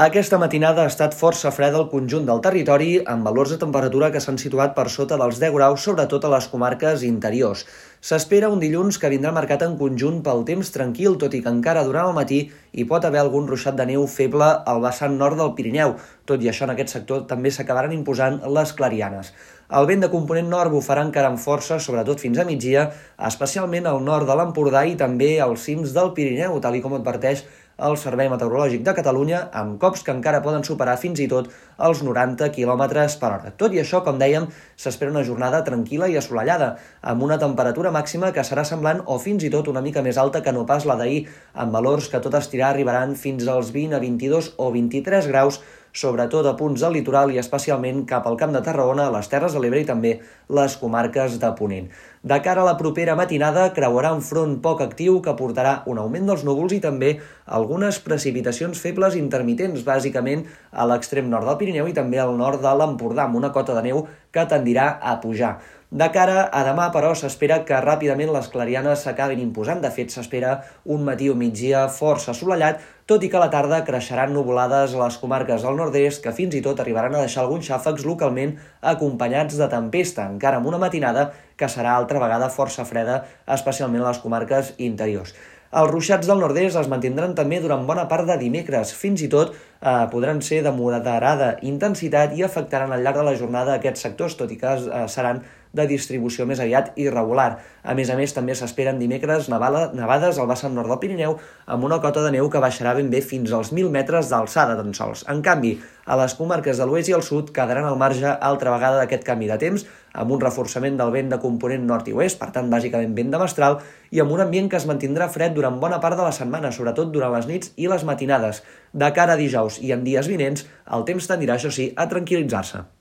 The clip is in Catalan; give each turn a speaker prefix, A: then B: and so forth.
A: Aquesta matinada ha estat força freda al conjunt del territori, amb valors de temperatura que s'han situat per sota dels 10 graus, sobretot a les comarques interiors. S'espera un dilluns que vindrà marcat en conjunt pel temps tranquil, tot i que encara durant el matí hi pot haver algun ruixat de neu feble al vessant nord del Pirineu. Tot i això, en aquest sector també s'acabaran imposant les clarianes. El vent de component nord bufarà encara amb força, sobretot fins a migdia, especialment al nord de l'Empordà i també als cims del Pirineu, tal com adverteix el Servei Meteorològic de Catalunya amb cops que encara poden superar fins i tot els 90 km per hora. Tot i això, com dèiem, s'espera una jornada tranquil·la i assolellada, amb una temperatura màxima que serà semblant o fins i tot una mica més alta que no pas la d'ahir, amb valors que tot estirar arribaran fins als 20 a 22 o 23 graus sobretot a punts del litoral i especialment cap al Camp de Tarragona, les Terres de l'Ebre i també les comarques de Ponent. De cara a la propera matinada, creuarà un front poc actiu que portarà un augment dels núvols i també algunes precipitacions febles intermitents, bàsicament a l'extrem nord del Pirineu i també al nord de l'Empordà, amb una cota de neu que tendirà a pujar. De cara a demà, però, s'espera que ràpidament les clarianes s'acabin imposant. De fet, s'espera un matí o migdia força assolellat, tot i que a la tarda creixeran nuvolades a les comarques del nord-est que fins i tot arribaran a deixar alguns xàfecs localment acompanyats de tempesta, encara amb una matinada que serà altra vegada força freda, especialment a les comarques interiors. Els ruixats del nord-est es mantindran també durant bona part de dimecres, fins i tot eh, podran ser de moderada intensitat i afectaran al llarg de la jornada aquests sectors, tot i que eh, seran de distribució més aviat irregular. A més a més, també s'esperen dimecres nevades al vessant nord del Pirineu amb una cota de neu que baixarà ben bé fins als 1.000 metres d'alçada tan sols. En canvi, a les comarques de l'oest i el sud quedaran al marge altra vegada d'aquest canvi de temps, amb un reforçament del vent de component nord i oest, per tant, bàsicament vent de mestral, i amb un ambient que es mantindrà fred durant bona part de la setmana, sobretot durant les nits i les matinades. De cara a dijous i en dies vinents, el temps tendirà, això sí, a tranquil·litzar-se.